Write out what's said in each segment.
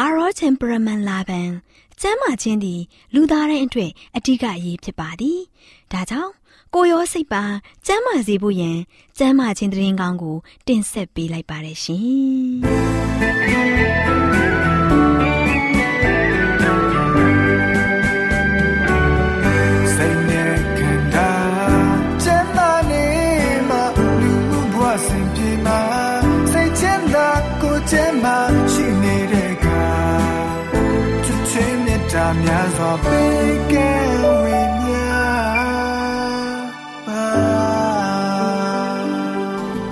အာရော temperament လာပန်ကျမ်းမာခြင်းသည် လူသားတိုင်းအတွက်အထူးအရေးဖြစ်ပါသည်။ဒါကြောင့်ကိုရောစိတ်ပါကျမ်းမာစေဖို့ယင်ကျမ်းမာခြင်းတရင်ကောင်းကို တင်ဆက်ပေးလိုက်ပါတယ်ရှင်။ များစွာပေးကဲဝေမျှပါ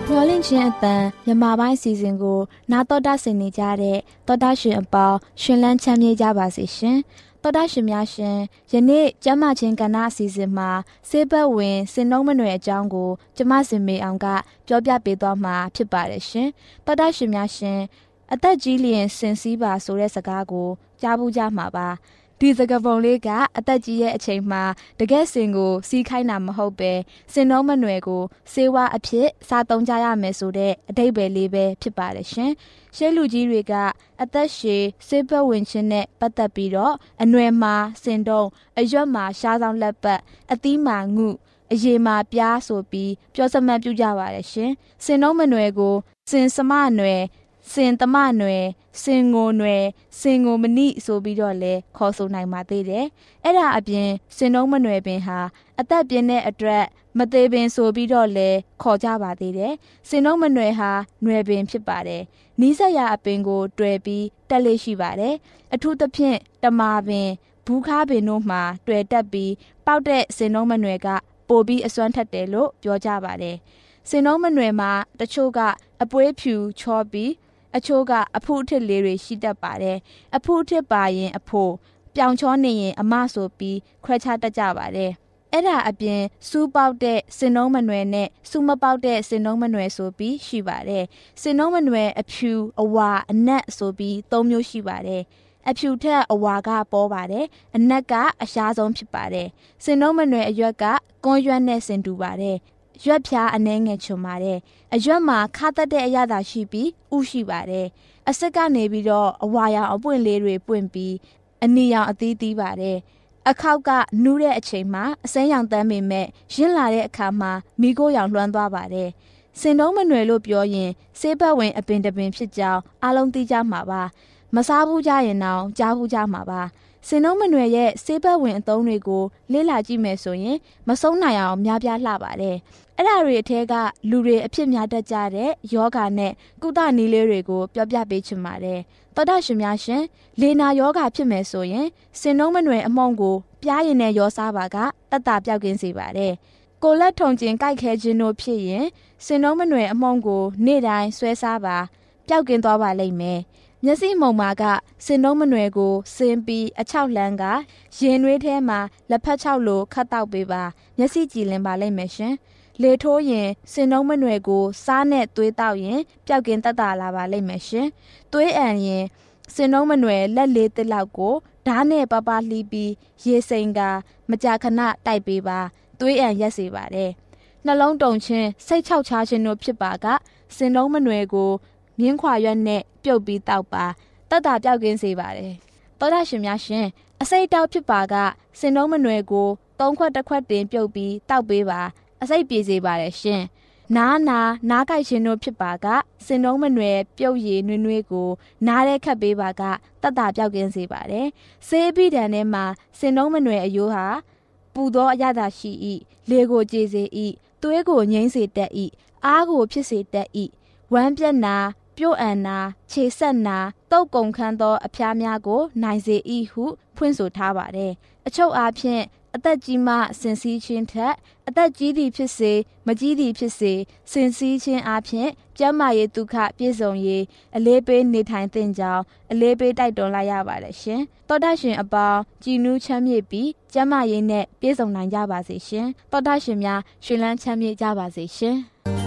မျော်လင့်ခြင်းအတန်မြမပိုင်းစီစဉ်ကို နာတော်တာဆင်နေကြတဲ့တော်တာရှင်အပေါင်းရှင်လန်းချမ်းမြေ့ကြပါစေရှင်တော်တာရှင်များရှင်ယနေ့ကျမ်းမာခြင်းကဏ္ဍအစီအစဉ်မှာဆေးဘက်ဝင်စင်နှုံးမနွယ်အကြောင်းကိုကျမစင်မေအောင်ကပြောပြပေးသွားမှာဖြစ်ပါတယ်ရှင်တော်တာရှင်များရှင်အသက်ကြီးလျင်စင်စည်းပါဆိုတဲ့စကားကိုကြားဘူးကြမှာပါ ဒီစကပုံလေးကအသက်ကြီးရဲ့အချိန်မှာတကယ်စင်ကိုစီးခိုင်းတာမဟုတ်ပဲစင်နှုံးမနွယ်ကိုစေဝါအဖြစ်စားသုံးကြရမယ်ဆိုတဲ့အတိတ်ပဲလေးပဲဖြစ်ပါတယ်ရှင်။ရှေးလူကြီးတွေကအသက်ရှည်စေဘက်ဝင်ခြင်းနဲ့ပတ်သက်ပြီးတော့အနွယ်မှာစင်တုံးအရွက်မှာရှားဆောင်လက်ပတ်အသီးမှာငုအရေမှာပြားဆိုပြီးပြောစမှတ်ပြုကြပါတယ်ရှင်။စင်နှုံးမနွယ်ကိုစင်စမနွယ် စင်သမနွယ်စင်ငိုနွယ်စင်ငိုမနိဆိုပြီးတော့လဲခေါ်ဆိုနိုင်ပါသေးတယ်။အဲ့ဒါအပြင်စင်နှုံးမနွယ်ပင်ဟာအသက်ပြင်းတဲ့အတွက်မသေးပင်ဆိုပြီးတော့လဲခေါ်ကြပါသေးတယ်။စင်နှုံးမနွယ်ဟာနွယ်ပင်ဖြစ်ပါတယ်။နီးစပ်ရာအပင်ကိုတွေ့ပြီးတက်လေးရှိပါတယ်။အထူးသဖြင့်တမာပင်ဘူးခါပင်တို့မှာတွေ့တက်ပြီးပေါက်တဲ့စင်နှုံးမနွယ်ကပိုပြီးအစွမ်းထက်တယ်လို့ပြောကြပါတယ်။စင်နှုံးမနွယ်မှာတချို့ကအပွေးဖြူချောပြီး အချို့ကအဖုအထစ်လေးတွေရှိတတ်ပါတယ်အဖုအထစ်ပါရင်အဖို့ပြောင်ချောနေရင်အမဆိုပြီးခွဲခြားတတ်ကြပါတယ်အဲ့ဒါအပြင်စူးပေါက်တဲ့စင်နှုံးမနွယ်နဲ့စူးမပေါက်တဲ့စင်နှုံးမနွယ်ဆိုပြီးရှိပါတယ်စင်နှုံးမနွယ်အဖြူအဝါအနက်ဆိုပြီး၃မျိုးရှိပါတယ်အဖြူထက်အဝါကပေါ်ပါတယ်အနက်ကအရှားဆုံးဖြစ်ပါတယ်စင်နှုံးမနွယ်အရွက်ကကွန်ရွက်နဲ့စင်တူပါတယ် ရွက်ဖြားအနှဲငယ်ချွန်ပါတယ်အရွက်မှာခါတက်တဲ့အရသာရှိပြီးဥရှိပါတယ်အစစ်ကနေပြီးတော့အဝါရောင်အပွင့်လေးတွေပွင့်ပြီးအနီရောင်အသီးသီးပါတယ်အခောက်ကနူးတဲ့အချိန်မှာအစမ်းရောင်တန်းပေမဲ့ရင့်လာတဲ့အခါမှာမိโก้ရောင်လွှမ်းသွားပါတယ်စင်တုံးမနွယ်လို့ပြောရင်ဆေးဘက်ဝင်အပင်တပင်ဖြစ်ကြောင်းအားလုံးသိကြမှာပါမစားဘူးကြရင်တော့ကြားဘူးကြမှာပါစင်နှုံးမနွယ်ရဲ့ဆေးဘက်ဝင်အသုံးတွေကိုလေ့လာကြည့်မယ်ဆိုရင်မဆုံးနိုင်အောင်များပြားလှပါတယ်။ အဲ့ဒါတွေအထက်ကလူတွေအဖြစ်များတတ်ကြတဲ့ယောဂနဲ့ကုသနည်းလေးတွေကိုပြောပြပေးချင်ပါတယ်။သောတာရှင်များရှင်လေနာယောဂဖြစ်မယ်ဆိုရင်စင်နှုံးမနွယ်အမုံကိုပြားရင်နဲ့ရောစားပါကတတ်တာပြောက်ကင်းစေပါတယ်။ကိုလက်ထုံကျင်ကြိုက်ခဲခြင်းတို့ဖြစ်ရင်စင်နှုံးမနွယ်အမုံကို နေ့တိုင်းဆွဲစားပါပျောက်ကင်းသွားပါလိမ့်မယ်မျက်စိမှုံမာကစင်လုံးမနွယ်ကိုစင်ပြီးအချောက်လှမ်းကရင်နွေးထဲမှာလက်ဖက်ချောက်လိုခတ်တောက်ပေးပါမျက်စိကြည်လင်ပါလိမ့်မယ်ရှင် လေထိုးရင်စင်နှုံးမနွယ်ကိုစားနဲ့သွေးတောက်ရင်ပျောက်ကင်းတက်တာလာပါလိမ့်မယ်ရှင်။သွေးအံရင်စင်နှုံးမနွယ်လက်လေးတစ်လောက်ကိုဓာတ်နဲ့ပပလှီးပြီးရေစိမ်ကမကြာခဏတိုက်ပေးပါသွေးအံရက်စေပါတယ်။နှလုံးတုန်ခြင်းစိတ်ချောက်ချခြင်းတို့ဖြစ်ပါကစင်နှုံးမနွယ်ကိုမြင်းခွာရွက်နဲ့ပြုတ်ပြီးတောက်ပါတက်တာပျောက်ကင်းစေပါတယ်။သောတာရှင်များရှင်အစိတ်တောက်ဖြစ်ပါကစင်နှုံးမနွယ်ကိုသုံးခွက်တစ်ခွက်တင်ပြုတ်ပြီးတောက်ပေးပါ အစိတ်ပြေစေပါတယ်ရှင်။နားနာနားကြိုက်ခြင်းတို့ဖြစ်ပါကစင်တုံးမနွယ်ပြုတ်ရည်နွေးနွေးကို နားရဲခတ်ပေးပါကတတ်တာပြောက်ကင်းစေပါတယ်။ဆေးပြီးတန်ထဲမှာစင်တုံးမနွယ်အယိုးဟာပူသောအရသာရှိ၏လေကိုကြေစေ၏သွေးကိုငိမ့်စေတတ်၏အားကိုဖြစ်စေတတ်၏ဝမ်းပြက်နာပြုတ်အန်နာခြေဆက်နာတုတ်ကုံခန်းသောအဖျားများကို နိုင်စေ၏ဟု ဖွင့်ဆိုထားပါတယ်။အချုပ်အားဖြင့် အသက်ကြီးမှဆင်စည်းခြင်းထက်အသက်ကြီးသည်ဖြစ်စေမကြီးသည်ဖြစ်စေဆင်စည်းခြင်းအပြင်ကျမ်းမာရေးဒုက္ခပြည့်စုံရေးအလေးပေးနေထိုင်သင့်ကြောင်းအလေးပေးတိုက်တွန်းလိုက်ရပါတယ်ရှင်။သောတာရှင်အပေါင်းကြည်နူးချမ်းမြေ့ပြီးကျမ်းမာရေးနဲ့ပြည့်စုံနိုင်ကြပါစေရှင်။သောတာရှင်များရှင်လန်းချမ်းမြေ့ကြပါစေရှင်။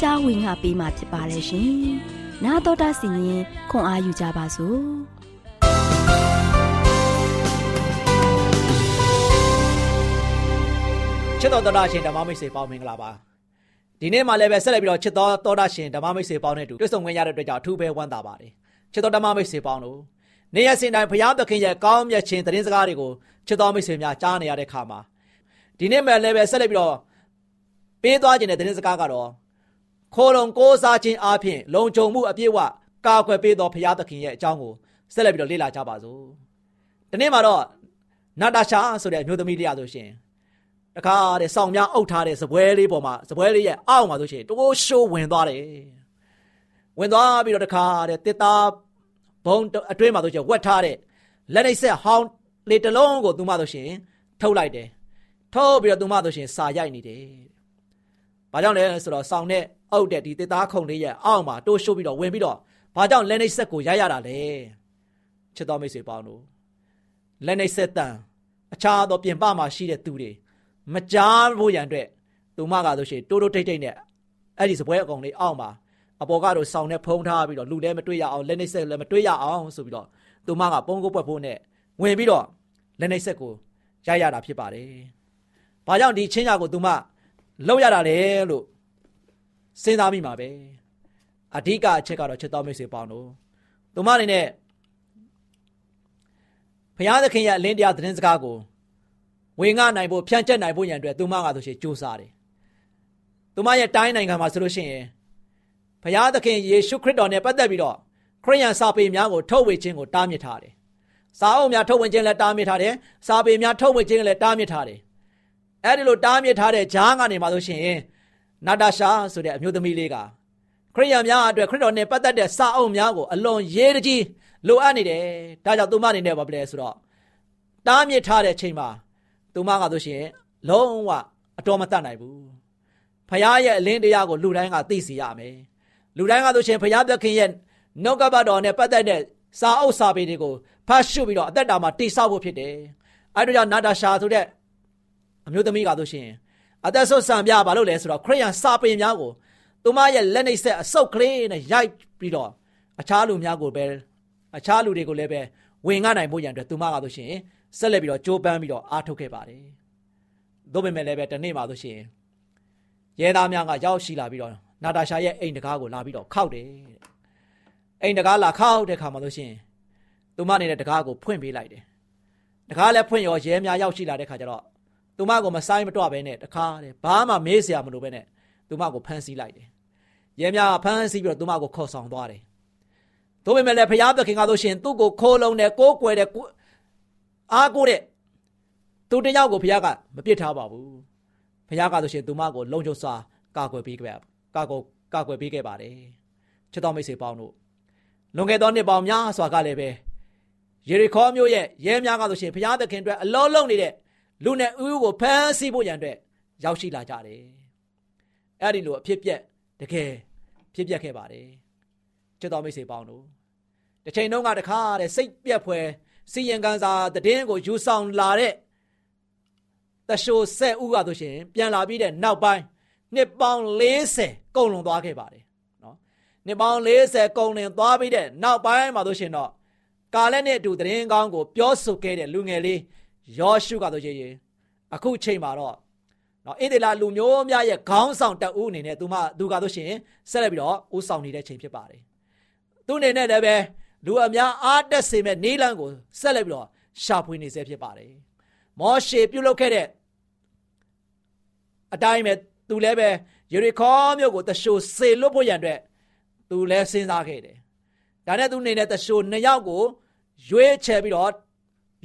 ဟောကြားဝင်ငါပေးมาဖြစ်ပါတယ်ရှင်။나တော်တာစီရင်ခွန်အားယူကြပါစို့။ချစ်တော်တော်ရှင်ဓမ္မမိတ်ဆွေပေါင်းမင်္ဂလာပါ ဒီနေ့မှလည်းပဲဆက်လက်ပြီးတော့ချစ်တော်သောတာရှင်ဓမ္မမိတ်ဆွေပေါင်းနဲ့တူတွေ့ဆုံခွင့်ရတဲ့အတွက်ကြောင့်အထူးပဲဝမ်းသာပါတယ်ချစ်တော်ဓမ္မမိတ်ဆွေပေါင်းတို့နေရစဉ်တိုင်းဘုရားသခင်ရဲ့ကောင်းမြတ်ခြင်းသတင်းစကားတွေကိုချစ်တော်မိတ်ဆွေများကြားနေရတဲ့ခါမှာဒီနေ့မှလည်းပဲဆက်လက်ပြီးတော့ပေးသွားခြင်းတဲ့သတင်းစကားကတော့ ခိုးလုံကိုးစားခြင်းအပြင်လုံခြုံမှုအပြည့်အဝကာကွယ်ပေးသောဘုရားသခင်ရဲ့အကြောင်းကိုဆက်လက်ပြီးတော့လေ့လာကြပါစို့ဒီနေ့မှာတော့နာတာရှာဆိုတဲ့အမျိုးသမီးလေးရဆိုရှင်တခါတဲ့စောင်များအုပ်ထားတဲ့စပွဲလေးပေါ်မှာစပွဲလေးရဲ့အောက်မှာဆိုရှင်တိုးရှိုးဝင်သွားတယ်ဝင်သွားပြီးတော့တခါတဲ့တစ်သားဘုံအတွင်းမှာဆိုရှင်ဝက်ထားတဲ့လက်နှိပ်ဆက်ဟောင်းလေတလုံးကိုသူမဆိုရှင်ထုတ်လိုက်တယ်ထုတ်ပြီးတော့သူမဆိုရှင်စာရိုက်နေတယ် ဘာကြောင့်လဲဆိုတော့စောင်နဲ့အုပ်တဲ့ဒီတစ်သားခုံလေးရဲ့အောက်မှာတိုးရှိုးပြီးတော့ဝင်ပြီးတော့ဘာကြောင့်လက်နှိပ်ဆက်ကိုရိုက်ရတာလဲချစ်တော်မိတ်ဆွေပေါင်းတို့လက်နှိပ်ဆက်တန်အခြားသောပြင်ပမှာရှိတဲ့သူတွေမကြားဖို့ရန်အတွက်သူမကဆိုရှင်တိုးတိုးတိတ်တိတ်နဲ့အဲ့ဒီစပွဲအကောင်လေးအောက်မှာအပေါ်ကတော့ဆောင်းနဲ့ဖုံးထားပြီးတော့လူလည်းမတွေ့ရအောင်လက်နှိပ်ဆက်လည်းမတွေ့ရအောင်ဆိုပြီးတော့သူမကပုံကိုပွက်ဖို့နဲ့ဝင်ပြီးတော့လက်နှိပ်ဆက်ကိုရိုက်ရတာဖြစ်ပါတယ်။ဘာကြောင့်ဒီချင်းရကိုသူမ လောက်ရတာလဲလို့စဉ်းစားမိမှာပဲ။အဓိကအချက်ကတော့ချက်တော်မိတ်ဆွေပေါင်းတို့သူမအနေနဲ့ဘုရားသခင်ရဲ့အလင်းတရားသတင်းစကားကိုဝင်ငှနိုင်ဖို့ဖြန့်ကျက်နိုင်ဖို့ရန်အတွက်သူမကဆိုရှင်ကြိုးစားတယ်။သူမရဲ့တိုင်းနိုင်ငံမှာဆိုလို့ရှိရင်ဘုရားသခင်ယေရှုခရစ်တော်နဲ့ပတ်သက်ပြီးတော့ခရိယန်စာပေများကိုထုတ်ဝေခြင်းကိုတားမြစ်ထားတယ်။စာအုပ်များထုတ်ဝေခြင်းလည်းတားမြစ်ထားတယ်။စာပေများထုတ်ဝေခြင်းလည်းတားမြစ်ထားတယ်။ အဲဒီလိုတားမြစ်ထားတဲ့ဂျားကနေမှဆိုရှင်နာတာရှာဆိုတဲ့အမျိုးသမီးလေးကခရိယန်များအတွက်ခရစ်တော်နဲ့ပတ်သက်တဲ့စာအုပ်များကိုအလွန်ရေးကြီးလိုအပ်နေတယ်။ဒါကြောင့်သူမအနေနဲ့ဘာဖြစ်လဲဆိုတော့တားမြစ်ထားတဲ့ချိန်မှာသူမကဆိုရှင်လုံးဝအတော်မတတ်နိုင်ဘူးဖခင်ရဲ့အလင်းတရားကိုလူတိုင်းကသိစေရမယ်လူတိုင်းကဆိုရှင်ဖခင်သခင်ရဲ့နှုတ်ကပတ်တော်နဲ့ပတ်သက်တဲ့စာအုပ်စာပေတွေကိုဖတ်ရှုပြီးတော့အသက်တာမှာတိဆောက်ဖို့ဖြစ်တယ်အဲဒါကြောင့်နာတာရှာဆိုတဲ့ အမျိုးသမီးကဆိုရှင်အသက်ဆုတ်ဆံပြဘာလို့လဲဆိုတော့ခရိယန်စာပေများကိုသူမရဲ့လက်နှိပ်ဆက်အဆုတ်ကလေးနဲ့ရိုက်ပြီးတော့အခြားလူများကိုပဲအခြားလူတွေကိုလည်းပဲဝင်ငှနိုင်ဖို့ရန်အတွက်သူမကဆိုရှင်ဆက်လက်ပြီးတော့ကြိုးပမ်းပြီးတော့အားထုတ်ခဲ့ပါတယ်။သို့ပေမဲ့လည်းပဲတနေ့မှဆိုရှင်ရဲသားများကရောက်ရှိလာပြီးတော့နာတာရှာရဲ့အိမ်တကားကိုလာပြီးတော့ခောက်တယ်။အိမ်တကားလာခောက်တဲ့ခါမှဆိုရှင်သူမနေတဲ့တကားကိုဖွင့်ပေးလိုက်တယ်။တကားလည်းဖွင့်ရောရဲများရောက်ရှိလာတဲ့ခါကျတော့ သူမကိုမဆိုင်မတော့ဘဲနဲ့တခါတဲ့ဘာမှမေးစရာမလိုဘဲနဲ့သူမကိုဖမ်းဆီးလိုက်တယ်။ရဲများဖမ်းဆီးပြီးတော့သူမကိုခေါ်ဆောင်သွားတယ်။သို့ပေမဲ့လည်းဖျားသခင်ကဆိုရှင်သူ့ကိုခိုးလုံးနဲ့ကိုးကွယ်တဲ့အားကိုးတဲ့သူတယောက်ကိုဘုရားကမပြစ်ထားပါဘူးဘုရားကဆိုရှင်သူမကိုလုံခြုံစွာကာကွယ်ပေးခဲ့ကာကွယ်ကာကွယ်ပေးခဲ့ပါတယ်ချစ်တော်မိတ်ဆွေပေါင်းတို့လွန်ခဲ့သောနှစ်ပေါင်းများစွာကလည်းပဲယေရီခေါမြို့ရဲ့ရဲများကဆိုရှင်ဘုရားသခင်အတွက်အလောလုံးနေတဲ့ လူနဲ့ဥကိုဖမ်းဆီးဖို့ရန်အတွက်ရောက်ရှိလာကြတယ်အဲ့ဒီလိုအဖြစ်ပြက်တကယ်ဖြစ်ပျက်ခဲ့ပါတယ်ချစ်တော်မိတ်ဆွေပေါင်းတို့တစ်ချိန်လုံးကတခါတဲ့စိတ်ပြက်ဖွယ်စီရင်ကန်စာတည်င်းကိုယူဆောင်လာတဲ့တရှိုးဆက်ဦးကဆိုရှင်ပြန်လာပြီးတဲ့နောက်ပိုင်းနှစ်ပေါင်း40ကုန်လွန်သွားခဲ့ပါတယ်နော်နှစ်ပေါင်း40ကုန်လွန်သွားပြီးတဲ့နောက်ပိုင်းမှာဆိုရှင်တော့ကာလက်နဲ့အတူတည်င်းကောင်းကိုပြောဆိုခဲ့တဲ့လူငယ်လေး ယောရှုကဆိုရှင်အခုချိန်မှာတော့နော်ဣသေလလူမျိုးများရဲ့ခေါင်းဆောင်တအုပ်အနေနဲ့သူမသူကဆိုရှင်ဆက်လက်ပြီးတော့ဦးဆောင်နေတဲ့ချိန်ဖြစ်ပါတယ်သူအနေနဲ့လည်းပဲလူအများအားတက်စေမဲ့နေလန်းကိုဆက်လက်ပြီးတော့ရှာဖွေနေစေဖြစ်ပါတယ်။မောရှေပြုတ်လုခဲ့တဲ့အတိုင်းပဲသူလည်းပဲယေရီခေါမြို့ကိုတရှိုစေလွတ်ဖို့ရန်အတွက်သူလည်းစဉ်းစားခဲ့တယ်။ဒါနဲ့သူအနေနဲ့တရှိုနှစ်ယောက်ကိုရွေးချယ်ပြီးတော့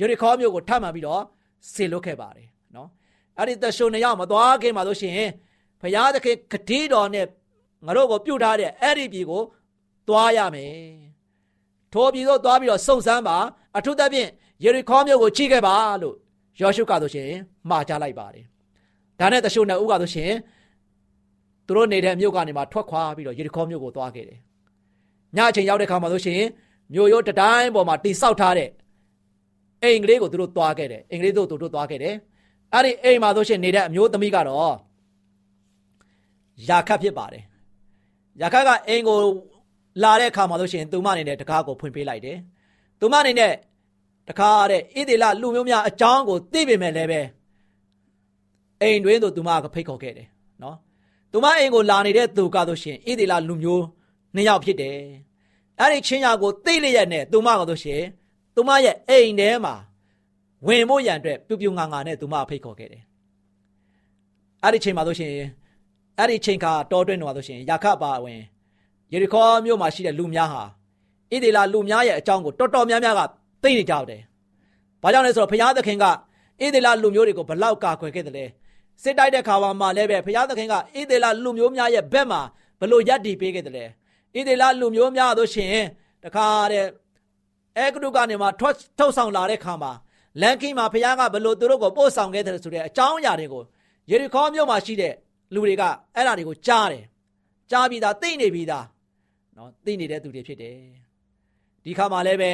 ယေရီခေါမြို့ကိုထပ်မှန်ပြီးတော့စေလွတ်ခဲ့ပါတယ်နော်။အဲ့ဒီတရှိုနှစ်ယောက်မသွားခင်မှာလို့ရှိရင်ဘုရားသခင်ဂတိတော်နဲ့ငါတို့ကိုပြုတ်ထားတဲ့အဲ့ဒီပြည်ကိုသွားရမယ်ထိုပြည်သို့သွားပြီးတော့စုံစမ်းပါအထူးသဖြင့်ယေရီခေါမြို့ကိုချိခဲ့ပါလို့ယောရှုကဆိုရှင်မှာကြားလိုက်ပါတယ်ဒါနဲ့တရှုနှစ်ဦးကဆိုရှင်သူတို့နေတဲ့မြို့ကနေမှထွက်ခွာပြီးတော့ယေရီခေါမြို့ကိုသွားခဲ့တယ်ညအချိန်ရောက်တဲ့ခါမှာဆိုရှင်မြို့ရိုးတတိုင်းပေါ်မှာတိဆောက်ထားတဲ့ အိမ်ကလေးကိုသူတို့သွားခဲ့တယ်အိမ်ကလေးတို့သူတို့သွားခဲ့တယ်အဲ့ဒီအိမ်မှာဆိုရှင်နေတဲ့အမျိုးသမီးကတော့ယာခတ်ဖြစ်ပါတယ်ယာခတ်ကအိမ်ကိုလာတဲ့အခါမှာလို့ရှိရင်သူမအနေနဲ့တကားကိုဖွင့်ပေးလိုက်တယ်။သူမအနေနဲ့တခါတဲ့ဣသေလလူမျိုးများအကြောင်းကိုသိပေမဲ့လည်းပဲအိမ်တွင်းသို့သူမကဖိတ်ခေါ်ခဲ့တယ်နော်သူမအိမ်ကိုလာနေတဲ့သူကဆိုရှင်ဣသေလလူမျိုးနှစ်ယောက်ဖြစ်တယ်အဲ့ဒီချင်းညာကိုသိလျက်နဲ့သူမကဆိုရှင် သူမရဲ့အိမ်ထဲမှာဝင်ဖို့ရန်အတွက်ပြူပြူငါငါနဲ့သူမဖိတ်ခေါ်ခဲ့တယ်အဲ့ဒီချိန်မှာဆိုရှင်အဲ့ဒီချိန်ခါတောတွင်းတော်ဆိုရှင်ယာခပါဝင်ယေရီခေါမြို့မှာရှိတဲ့လူများဟာဣသေလလူများရဲ့အကြောင်းကိုတော်တော်များများကသိနေကြတယ်။ဘာကြောင့်လဲဆိုတော့ဘုရားသခင်ကဣသေလလူမျိုးတွေကိုဘလောက်ကာကွယ်ခဲ့တယ်လဲ။စစ်တိုက်တဲ့ခါမှာလည်းပဲဘုရားသခင်ကဣသေလလူမျိုးများရဲ့ဘက်မှာဘလို့ယက်တီပေးခဲ့တယ်လဲ။ဣသေလလူမျိုးများတို့ရှင်တခါတဲ့ အဲဂရုကနေမှထွက်ထုတ်ဆောင်လာတဲ့ခါမှာလန်ကီမှာဘုရားကဘလို့သူတို့ကိုပို့ဆောင်ခဲ့တယ်ဆိုတဲ့အကြောင်းအရာတွေကိုယေရီခေါမြို့မှာရှိတဲ့လူတွေကအဲ့ဒါတွေကိုကြားတယ်။ကြားပြီးသားသိနေပြီးသားနော်သိနေတဲ့သူတွေဖြစ်တယ်။ဒီခါမှာလည်းပဲ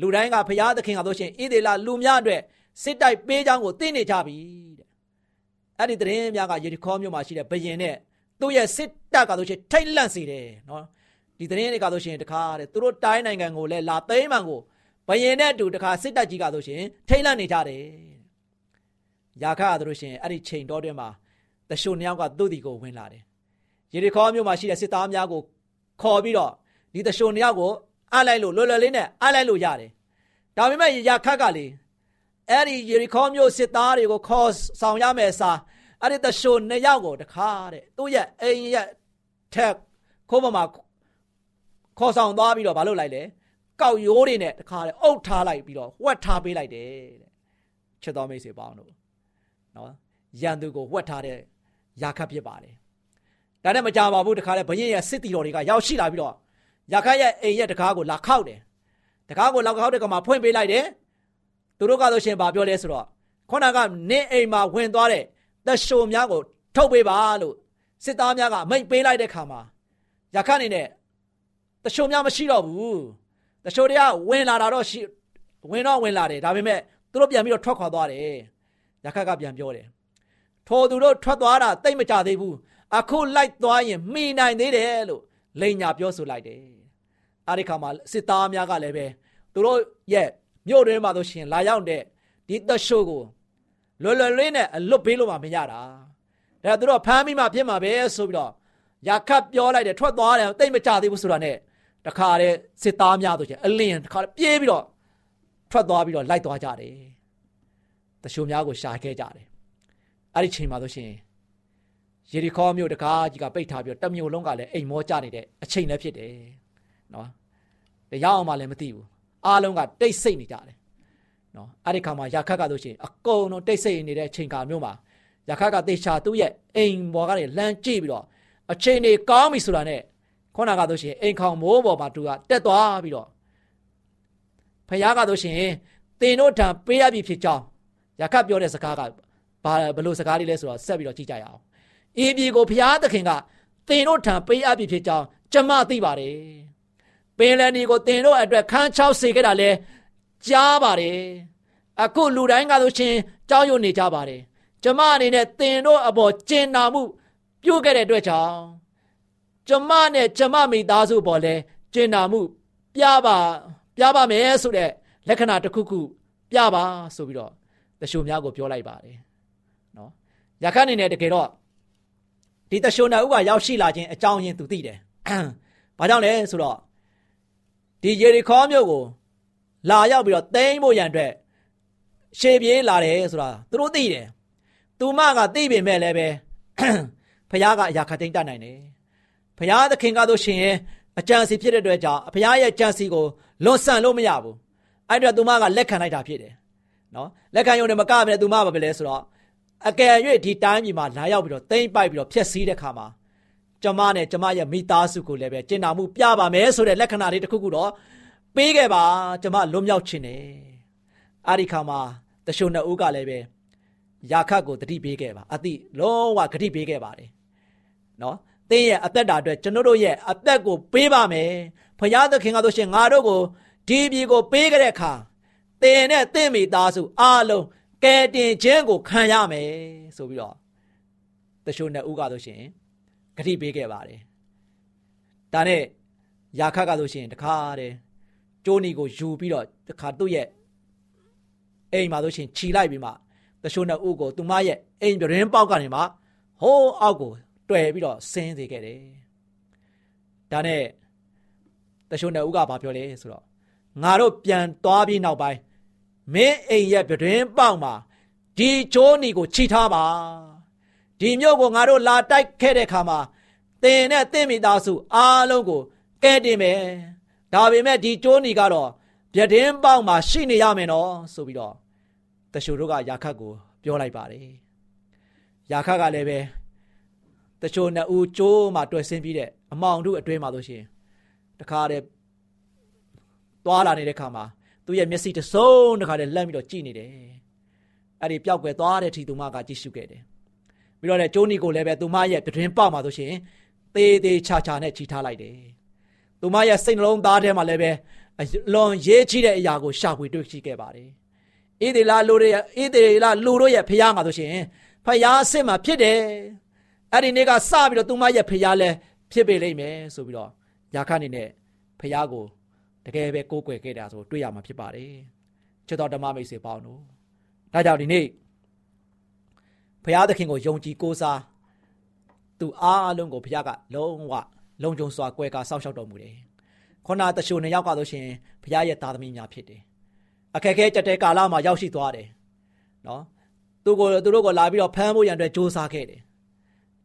လူတိုင်းကဘုရားသခင်ကဆိုရှင်ဣသေလလူများအတွက်စစ်တိုက်ပေးကြောင်းကိုသိနေကြပြီတဲ့။အဲ့ဒီသတင်းများကယေရီခေါမြို့မှာရှိတဲ့ဘယင်နဲ့သူ့ရဲ့စစ်တပ်ကဆိုရှင်ထိတ်လန့်စေတယ်နော်။ ဒီသတင်းတွေကဆိုရှင်တခါတဲ့သူတို့တိုင်းနိုင်ငံကိုလည်းလာသိမ်းမှန်ကိုဘယင်နဲ့အတူတခါစစ်တပ်ကြီးကဆိုရှင်ထိတ်လန့်နေကြတယ်။ယာခါဆိုရှင်အဲ့ဒီချိန်တော်တွင်မှာတရှုံနှစ်ယောက်ကသူ့ဒီကိုဝင်လာတယ်။ယေရီခေါမြို့မှာရှိတဲ့စစ်သားများကိုခေါ်ပြီးတော့ဒီတရှုံနှစ်ယောက်ကိုအလိုက်လို့လွယ်လွယ်လေးနဲ့အလိုက်လို့ရတယ်။ဒါပေမဲ့ယာခတ်ကလေအဲ့ဒီယေရီခေါမြို့စစ်သားတွေကိုခေါ်ဆောင်ရမယ်စာအဲ့ဒီတရှုံနှစ်ယောက်ကိုတခါတဲ့သူ့ရဲ့အိမ်ရဲ့ထက်ခိုးပေါ်မှာ ခေါ်ဆောင်သွားပြီးတော့မလုပ်လိုက်လေကောက်ရိုးတွေနဲ့တခါတဲ့အုပ်ထားလိုက်ပြီးတော့ဝက်ထားပေးလိုက်တယ်တဲ့ချစ်တော်မိတ်ဆွေပေါင်းတို့နော်ရန်သူကိုဝက်ထားတဲ့ယာခတ်ဖြစ်ပါတယ်ဒါနဲ့မကြပါဘူးတခါလေဘရင်ရဲ့စစ်တီတော်တွေကရောက်ရှိလာပြီးတော့ယာခတ်ရဲ့အိမ်ရဲ့တကားကိုလာခောက်တယ်တကားကိုလာခောက်တဲ့ကမှာဖွင့်ပေးလိုက်တယ်သူတို့ကဆိုရှင်ဘာပြောလဲဆိုတော့ခုနကနင်းအိမ်မှာဝင်သွားတဲ့တရှိုများကိုထုတ်ပေးပါလို့စစ်သားများကမိတ်ပေးလိုက်တဲ့ခါမှာယာခတ်အနေနဲ့ တရှိုများမရှိတော့ဘူးတရှိုတွေကဝင်လာတာတော့ရှိဝင်တော့ဝင်လာတယ်ဒါပေမဲ့သူတို့ပြန်ပြီးတော့ထွက်ခွာသွားတယ်ယာခတ်ကပြန်ပြောတယ်ထိုသူတို့ထွက်သွားတာတိတ်မကြသေးဘူးအခုလိုက်သွားရင်မှီနိုင်သေးတယ်လို့လိန်ညာပြောဆိုလိုက်တယ်အဲဒီခါမှာစစ်သားများကလည်းပဲသူတို့ရဲ့မြို့တွင်းမှာဆိုရှင်လာရောက်တဲ့ဒီတရှိုးကိုလွယ်လွယ်လေးနဲ့အလွတ်ပေးလို့မှမရတာဒါသူတို့ဖမ်းပြီးမှဖြစ်မှာပဲဆိုပြီးတော့ရာခတ်ပြောလိုက်တယ်ထွက်သွားတယ်တိတ်မကြသေးဘူးဆိုတာနဲ့ တခါတဲ့စစ်သားများဆိုရှင်အလင်းတခါပြေးပြီးတော့ထွက်သွားပြီးတော့လိုက်သွားကြတယ်တရှိုးများကိုရှာခဲ့ကြတယ်အဲ့ဒီချိန်မှာဆိုရှင်ယေရီခေါမြို့တကားကြီးကပိတ်ထားပြီးတော့တမျိုးလုံးကလည်းအိမ်မောကျနေတဲ့အချိန်လည်းဖြစ်တယ်နော်တရားအောင်မှလည်းမသိဘူးအားလုံးကတိတ်ဆိတ်နေကြတယ်နော်အဲ့ဒီခါမှာယာခတ်ကဆိုရှင်အကုန်လုံးတိတ်ဆိတ်နေတဲ့အချိန်ကာမျိုးမှာယာခတ်ကတေချာသူ့ရဲ့အိမ်ပေါ်ကနေလမ်းကြည့်ပြီးတော့အချိန်တွေကောင်းပြီဆိုတာနဲ့ ခုနကဆိုရှင်အိမ်ခေါင်မိုးပေါ်မှာသူကတက်သွားပြီးတော့ဖခင်ကဆိုရှင်တင်တို့ထံပေးရပြီဖြစ်ကြောင်းယာခတ်ပြောတဲ့စကားကဘာဘလို့စကားလေးလဲဆိုတော့ဆက်ပြီးတော့ကြည့်ကြရအောင်။ဤပြည်ကိုဘုရားသခင်ကသင်တို့ထံပေးအပ်ပြီဖြစ်ကြောင်းကျွန်မသိပါတယ်။ပင်လယ်နီကိုသင်တို့အတွက်ခန်းချောက်စေခဲ့တာလဲကြားပါတယ်။အခုလူတိုင်းကဆိုရှင်ကြောက်ရွံ့နေကြပါတယ်။ကျွန်မအနေနဲ့သင်တို့အပေါ်ကျင်နာမှု ပြုခဲ့တဲ့အတွက်ကြောင့် ကျွန်မနဲ့ကျွန်မမိသားစုပေါ်လဲကျင်နာမှု ပြပါပြပါမယ်ဆိုတဲ့လက္ခဏာတစ်ခုခုပြပါဆိုပြီးတော့တရှုံများကိုပြောလိုက်ပါတယ်နော်ရခတ်အနေနဲ့တကယ်တော့ဒီတရှုံနာဥကရောက်ရှိလာခြင်းအကြောင်းရင်းသူသိတယ်ဘာကြောင့်လဲဆိုတော့ဒီယေရီခေါမြို့ကိုလာရောက်ပြီးတော့သိမ်းဖို့ရန်အတွက်ရှေ့ပြေးလာတယ်ဆိုတာသူတို့သိတယ်သူမကသိပေမဲ့လည်းပဲဖခင်ကအရာခတ်သိမ်းတတ်နိုင်တယ် ဖခင်သခင်ကတို့ရှင်ရဲ့အကြံစီဖြစ်တဲ့အတွက်ကြောင့်ဖခင်ရဲ့ကြံစီကိုလွန်ဆန်လို့မရဘူးအဲ့တော့သူမကလက်ခံလိုက်တာဖြစ်တယ်နော်လက်ခံရုံနဲ့မကဘဲသူမဘာပဲလဲဆိုတော့အကယ်၍ဒီတိုင်းပြည်မှာလာရောက်ပြီးတော့တိမ့်ပိုက်ပြီးတော့ဖျက်ဆီးတဲ့ခါမှာကျမနဲ့ကျမရဲ့မိသားစုကိုလည်းပဲကျင်နာမှုပြပါမယ်ဆိုတဲ့လက္ခဏာလေးတစ်ခုခုတော့ပေးခဲ့ပါကျမလွတ်မြောက်ခြင်းနဲ့အဲ့ဒီခါမှာတရှုံနှစ်ဦးကလည်းပဲယာခတ်ကိုတတိပေးခဲ့ပါအတိလုံးဝဂတိပေးခဲ့ပါတယ်နော် သင်ရဲ့အသက်တာအတွက်ကျွန်တော်တို့ရဲ့အသက်ကိုပေးပါမယ်ဖခင်သခင်ကဆိုရှင်ငါတို့ကိုဒီပြည်ကိုပေးခဲ့တဲ့အခါသင်နဲ့သင်မိသားစုအားလုံးကဲတင်ခြင်းကိုခံရမယ်ဆိုပြီးတော့တချို့နှစ်ဦးကဆိုရှင်ဂတိပေးခဲ့ပါတယ်ဒါနဲ့ယာခတ်ကဆိုရှင်တခါတည်းကျိုးနီကိုယူပြီးတော့တခါသူ့ရဲ့အိမ်မှာဆိုရှင်ခြီလိုက်ပြီးမှတချို့နှစ်ဦးကိုသူမရဲ့အိမ်ပြရင်းပေါက်ကနေမှဟိုးအောက်ကို တွေ့ပြီးတော့ဆင်းသေးခဲ့တယ်ဒါနဲ့တရှုံတဲ့ဦးကဘာပြောလဲဆိုတော့ငါတို့ပြန်သွားပြီးနောက်ပိုင်းမင်းအိမ်ရဲ့ပြတင်းပေါက်မှာဒီချိုးနီကိုခြိထားပါဒီမြို့ကိုငါတို့လာတိုက်ခဲ့တဲ့ခါမှာတင်နဲ့တင့်မိသားစုအားလုံးကိုကဲတင်မယ်ဒါပေမဲ့ဒီကျိုးနီကတော့ပြတင်းပေါက်မှာရှိနေရမယ်နော်ဆိုပြီးတော့တရှုတို့ကယာခတ်ကိုပြောလိုက်ပါတယ်ယာခတ်ကလည်းပဲ တချို့နှစ်ဦးကျိုးမှာတွေ့ဆင်းပြီးတဲ့အမောင်တို့အတွင်းမှာဆိုရှင်တခါတည်းသွားလာနေတဲ့ခါမှာသူ့ရဲ့မျက်စိတစုံတခါတည်းလှမ်းပြီးတော့ကြည့်နေတယ်အဲ့ဒီပျောက်ကွယ်သွားတဲ့ထီသူမကကြည့်ရှုခဲ့တယ်ပြီးတော့လည်းကျိုးနီကိုလည်းပဲသူမရဲ့ပြတင်းပေါက်မှာဆိုရှင်သေးသေးချာချာနဲ့ချီထားလိုက်တယ်သူမရဲ့စိတ်နှလုံးသားထဲမှာလည်းပဲအလွန်ရေးချတဲ့အရာကိုရှာဖွေတွေ့ရှိခဲ့ပါတယ်။ဣသေလလူတွေဣသေလလူတို့ရဲ့ဖခင်ကဆိုရှင်ဖခင်အစ်စ်မှာဖြစ်တယ်။ အဲ့ဒီနေ့ကစပြီးတော့သူမရဲ့ဖခင်လည်းဖြစ်ပေလိမ့်မယ်ဆိုပြီးတော့ယာခအနေနဲ့ဖခင်ကိုတကယ်ပဲကိုးကွယ်ခဲ့တာဆိုတွေ့ရမှာဖြစ်ပါတယ်။ချစ်တော်ဓမ္မမိတ်ဆွေပေါင်းတို့ဒါကြောင့်ဒီနေ့ဖခင်သခင်ကိုယုံကြည်ကိုးစားသူအားလုံးကိုဖခင်ကလုံးဝလုံခြုံစွာကွယ်ကာစောင့်ရှောက်တော်မူတယ်။ခုနတချို့နှစ်ယောက်ကဆိုရှင်ဖခင်ရဲ့သားသမီးများဖြစ်တယ်။အခက်အခဲကြက်တဲ့ကာလမှာရောက်ရှိသွားတယ်။နော်။သူကိုသူတို့ကိုလာပြီးတော့ဖမ်းဖို့ရန်အတွက်ကြိုးစားခဲ့တယ်။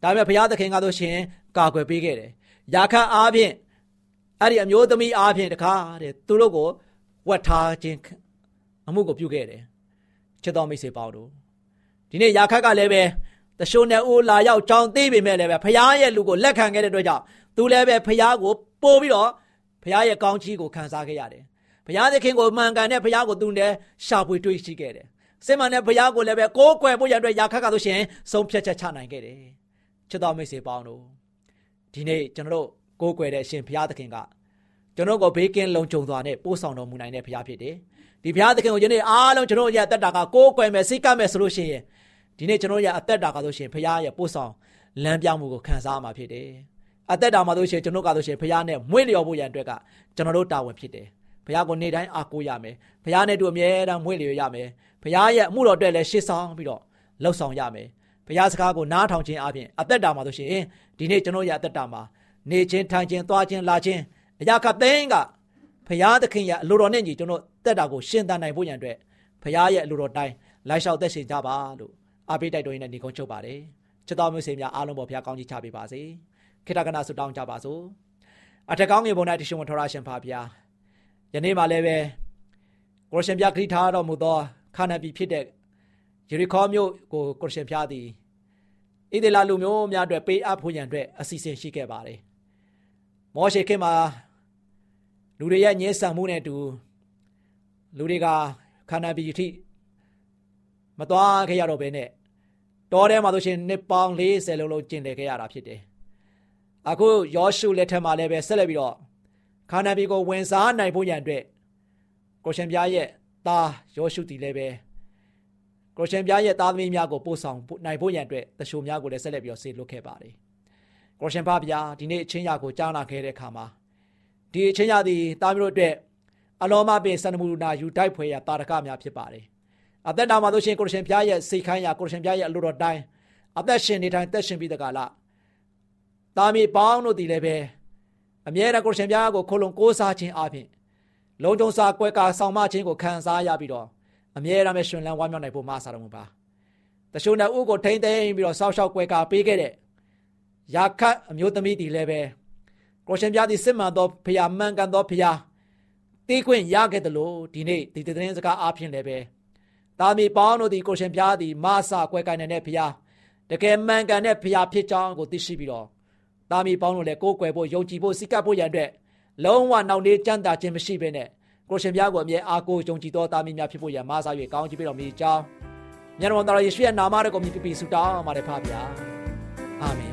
ဒါပေမဲ့ဘုရားသခင်ကဆိုရှင်ကာကွယ်ပေးခဲ့တယ်။ယာခတ်အားဖြင့်အဲ့ဒီအမျိုးသမီးအားဖြင့်တခါတဲ့သူတို့ကိုဝတ်ထားခြင်းအမှုကိုပြုခဲ့တယ်။ချစ်တော်မိတ်ဆွေပေါင်းတို့ဒီနေ့ယာခတ်ကလည်းပဲတရှိုးနဲ့ဦးလာရောက်ကြောင်းသိပေမဲ့လည်းပဲဖရားရဲ့လူကိုလက်ခံခဲ့တဲ့အတွက်ကြောင့်သူလည်းပဲဖရားကိုပို့ပြီးတော့ဖရားရဲ့ကောင်းချီးကိုခံစားခဲ့ရတယ်။ဖရားသခင်ကိုမှန်ကန်တဲ့ဖရားကိုသူလည်းရှာဖွေတွေ့ရှိခဲ့တယ်။စစ်မှန်တဲ့ဖရားကိုလည်းပဲကိုးကွယ်ဖို့ရတဲ့ယာခတ်ကဆိုရှင်ဆုံးဖြတ်ချက်ချနိုင်ခဲ့တယ်။ ချစ်တော်မိတ်ဆွေပေါင်းတို့ဒီနေ့ကျွန်တော်တို့ကိုးကွယ်တဲ့အရှင်ဖရားသခင်ကကျွန်တော်ကိုဘေးကင်းလုံခြုံစွာနဲ့ပို့ဆောင်တော်မူနိုင်တဲ့ဖရားဖြစ်တယ်။ဒီဖရားသခင်ကိုယနေ့အားလုံးကျွန်တော်ရဲ့အသက်တာကကိုးကွယ်မယ်စိတ်ကပ်မယ်ဆိုလို့ရှိရင်ဒီနေ့ကျွန်တော်ရဲ့အသက်တာကဆိုရှင်ဖရားရဲ့ပို့ဆောင်လမ်းပြောင်းမှုကိုခံစားရမှာဖြစ်တယ်။အသက်တာမှာဆိုရှင်ကျွန်တော်ကဆိုရှင်ဖရားနဲ့မွေ့လျော်ဖို့ရန်အတွက်ကကျွန်တော်တို့တာဝန်ဖြစ်တယ်။ဖရားကိုနေ့တိုင်းအားကိုးရမယ်။ဖရားနဲ့တို့အမြဲတမ်းမွေ့လျော်ရမယ်။ဖရားရဲ့အမှုတော်အတွက်လည်းရှေ့ဆောင်ပြီးတော့လှုပ်ဆောင်ရမယ်။ ဖရားစကားကိုနားထောင်ခြင်းအပြင်အသက်တာမှာဆိုရှင်ဒီနေ့ကျွန်တော်ရဲ့အသက်တာမှာနေခြင်းထိုင်ခြင်းသွားခြင်းလာခြင်းအရာကသိန်းကဖရားသခင်ရဲ့အလိုတော်နဲ့ညီကျွန်တော်တက်တာကိုရှင်းတန်နိုင်ဖို့ရန်အတွက်ဖရားရဲ့အလိုတော်တိုင်းလိုက်လျှောက်သက်ရှင်ကြပါလို့အားပေးတိုက်တွန်းရင်းနဲ့ညီကုန်းချုပ်ပါတယ်ချစ်တော်မျိုးစေများအားလုံးပေါ်ဘုရားကောင်းကြီးချပေးပါစေခေတ္တကနာဆုတောင်းကြပါစို့အထက်ကောင်းငယ်ပေါ်၌တရှင်ဝင်ထော်ရရှင်ဖာဘုရားယနေ့မှလည်းပဲကိုရရှင်ပြခရီးထားတော်မူသောခါနပီဖြစ်တဲ့ ယေရီခေါမြို့ကိုကိုရရှင်ဖျားသည်ဣသေလလူမျိုးများအတွက်ပေးအပ်ဖို့ရန်အတွက်အစီအစဉ်ရှိခဲ့ပါတယ်မောရှေခင်မှာလူတွေရဲ့ညှဉ်းဆန်မှုနဲ့အတူလူတွေကခါနပီအထိမသွားခဲ့ရတော့ဘဲနဲ့တောထဲမှာဆိုရှင်နှစ်ပေါင်း40လုံးလုံးကျင်လည်ခဲ့ရတာဖြစ်တယ်။အခုယောရှုလက်ထက်မှာလည်းပဲဆက်လက်ပြီးတော့ခါနာဘီကိုဝင်စားနိုင်ဖို့ရန်အတွက်ကိုရှင်ပြားရဲ့သားယောရှုတီလည်းပဲ ကိုရှင်ပြားရဲ့သားသမီးများကိုပို့ဆောင်နိုင်ဖို့ရန်အတွက်တရှိုများကိုလည်းဆက်လက်ပြီးတော့ဆေလွတ်ခဲ့ပါတယ်။ကိုရှင်ဖဗျာဒီနေ့အချင်းရာကိုကြားနာခဲ့တဲ့အခါမှာဒီအချင်းရာသည်သားမျိုးတို့အတွက်အလောမပင်စန္ဒမူနာယူတိုက်ဖွယ်ရာတာရကများဖြစ်ပါတယ်အသက်တာမှာဆိုရှင်ကိုရရှင်ဘုရားရဲ့စိတ်ခိုင်းရာကိုရရှင်ဘုရားရဲ့အလိုတော်တိုင်းအသက်ရှင်နေတိုင်းသက်ရှင်ပြီးတကလားတာမီပေါင်းတို့ဒီလည်းပဲအမြဲတမ်းကိုရရှင်ဘုရားကိုခိုလုံကိုးစားခြင်းအပြင်လုံခြုံစွာကွယ်ကာဆောင်မခြင်းကိုခံစားရပြီးတော့ အမြဲတမ်းပဲရှင်လန်းဝမ်းမြောက်နိုင်ဖို့မဆာတော်မူပါတရှုံတဲ့ဥကိုထိမ့်သိမ့်ပြီးတော့စောက်ရှောက်ကွယ်ကာပေးခဲ့တဲ့ယာခတ်အမျိုးသမီးဒီလည်းပဲကိုရှင်ဘုရားဒီစစ်မှန်သောဖရာမှန်ကန်သောဖရာတီးခွင့်ရခဲ့တယ်လို့ဒီနေ့ဒီသတင်းစကားအားဖြင့်လည်းပဲတာမီပေါင်းတို့သည်ကိုရှင်ဖျားသည်မဆာကွဲကိုင်းနေတဲ့ဖျားတကယ်မှန်ကန်တဲ့ဖျားဖြစ်ကြောင်းကိုသိရှိပြီးတော့တာမီပေါင်းတို့လည်းကိုးကွယ်ဖို့ယုံကြည်ဖို့စိတ်ကပ်ဖို့ရန်အတွက်လုံးဝနှောင့်နှေးကြမ်းတာခြင်းမရှိဘဲနဲ့ ကိုရှင်ဖျားကိုအမြဲအားကိုးယုံကြည်သောတာမီများဖြစ်ဖို့ရန်မဆာ၍ကောင်းချီးပေးတော်မူကြောင်းမြတ်တော်တော်ယေရှုရဲ့နာမတော်ကိုမြည်ပြဆုတောင်းပါတယ်ဖပါဗျာအာမင်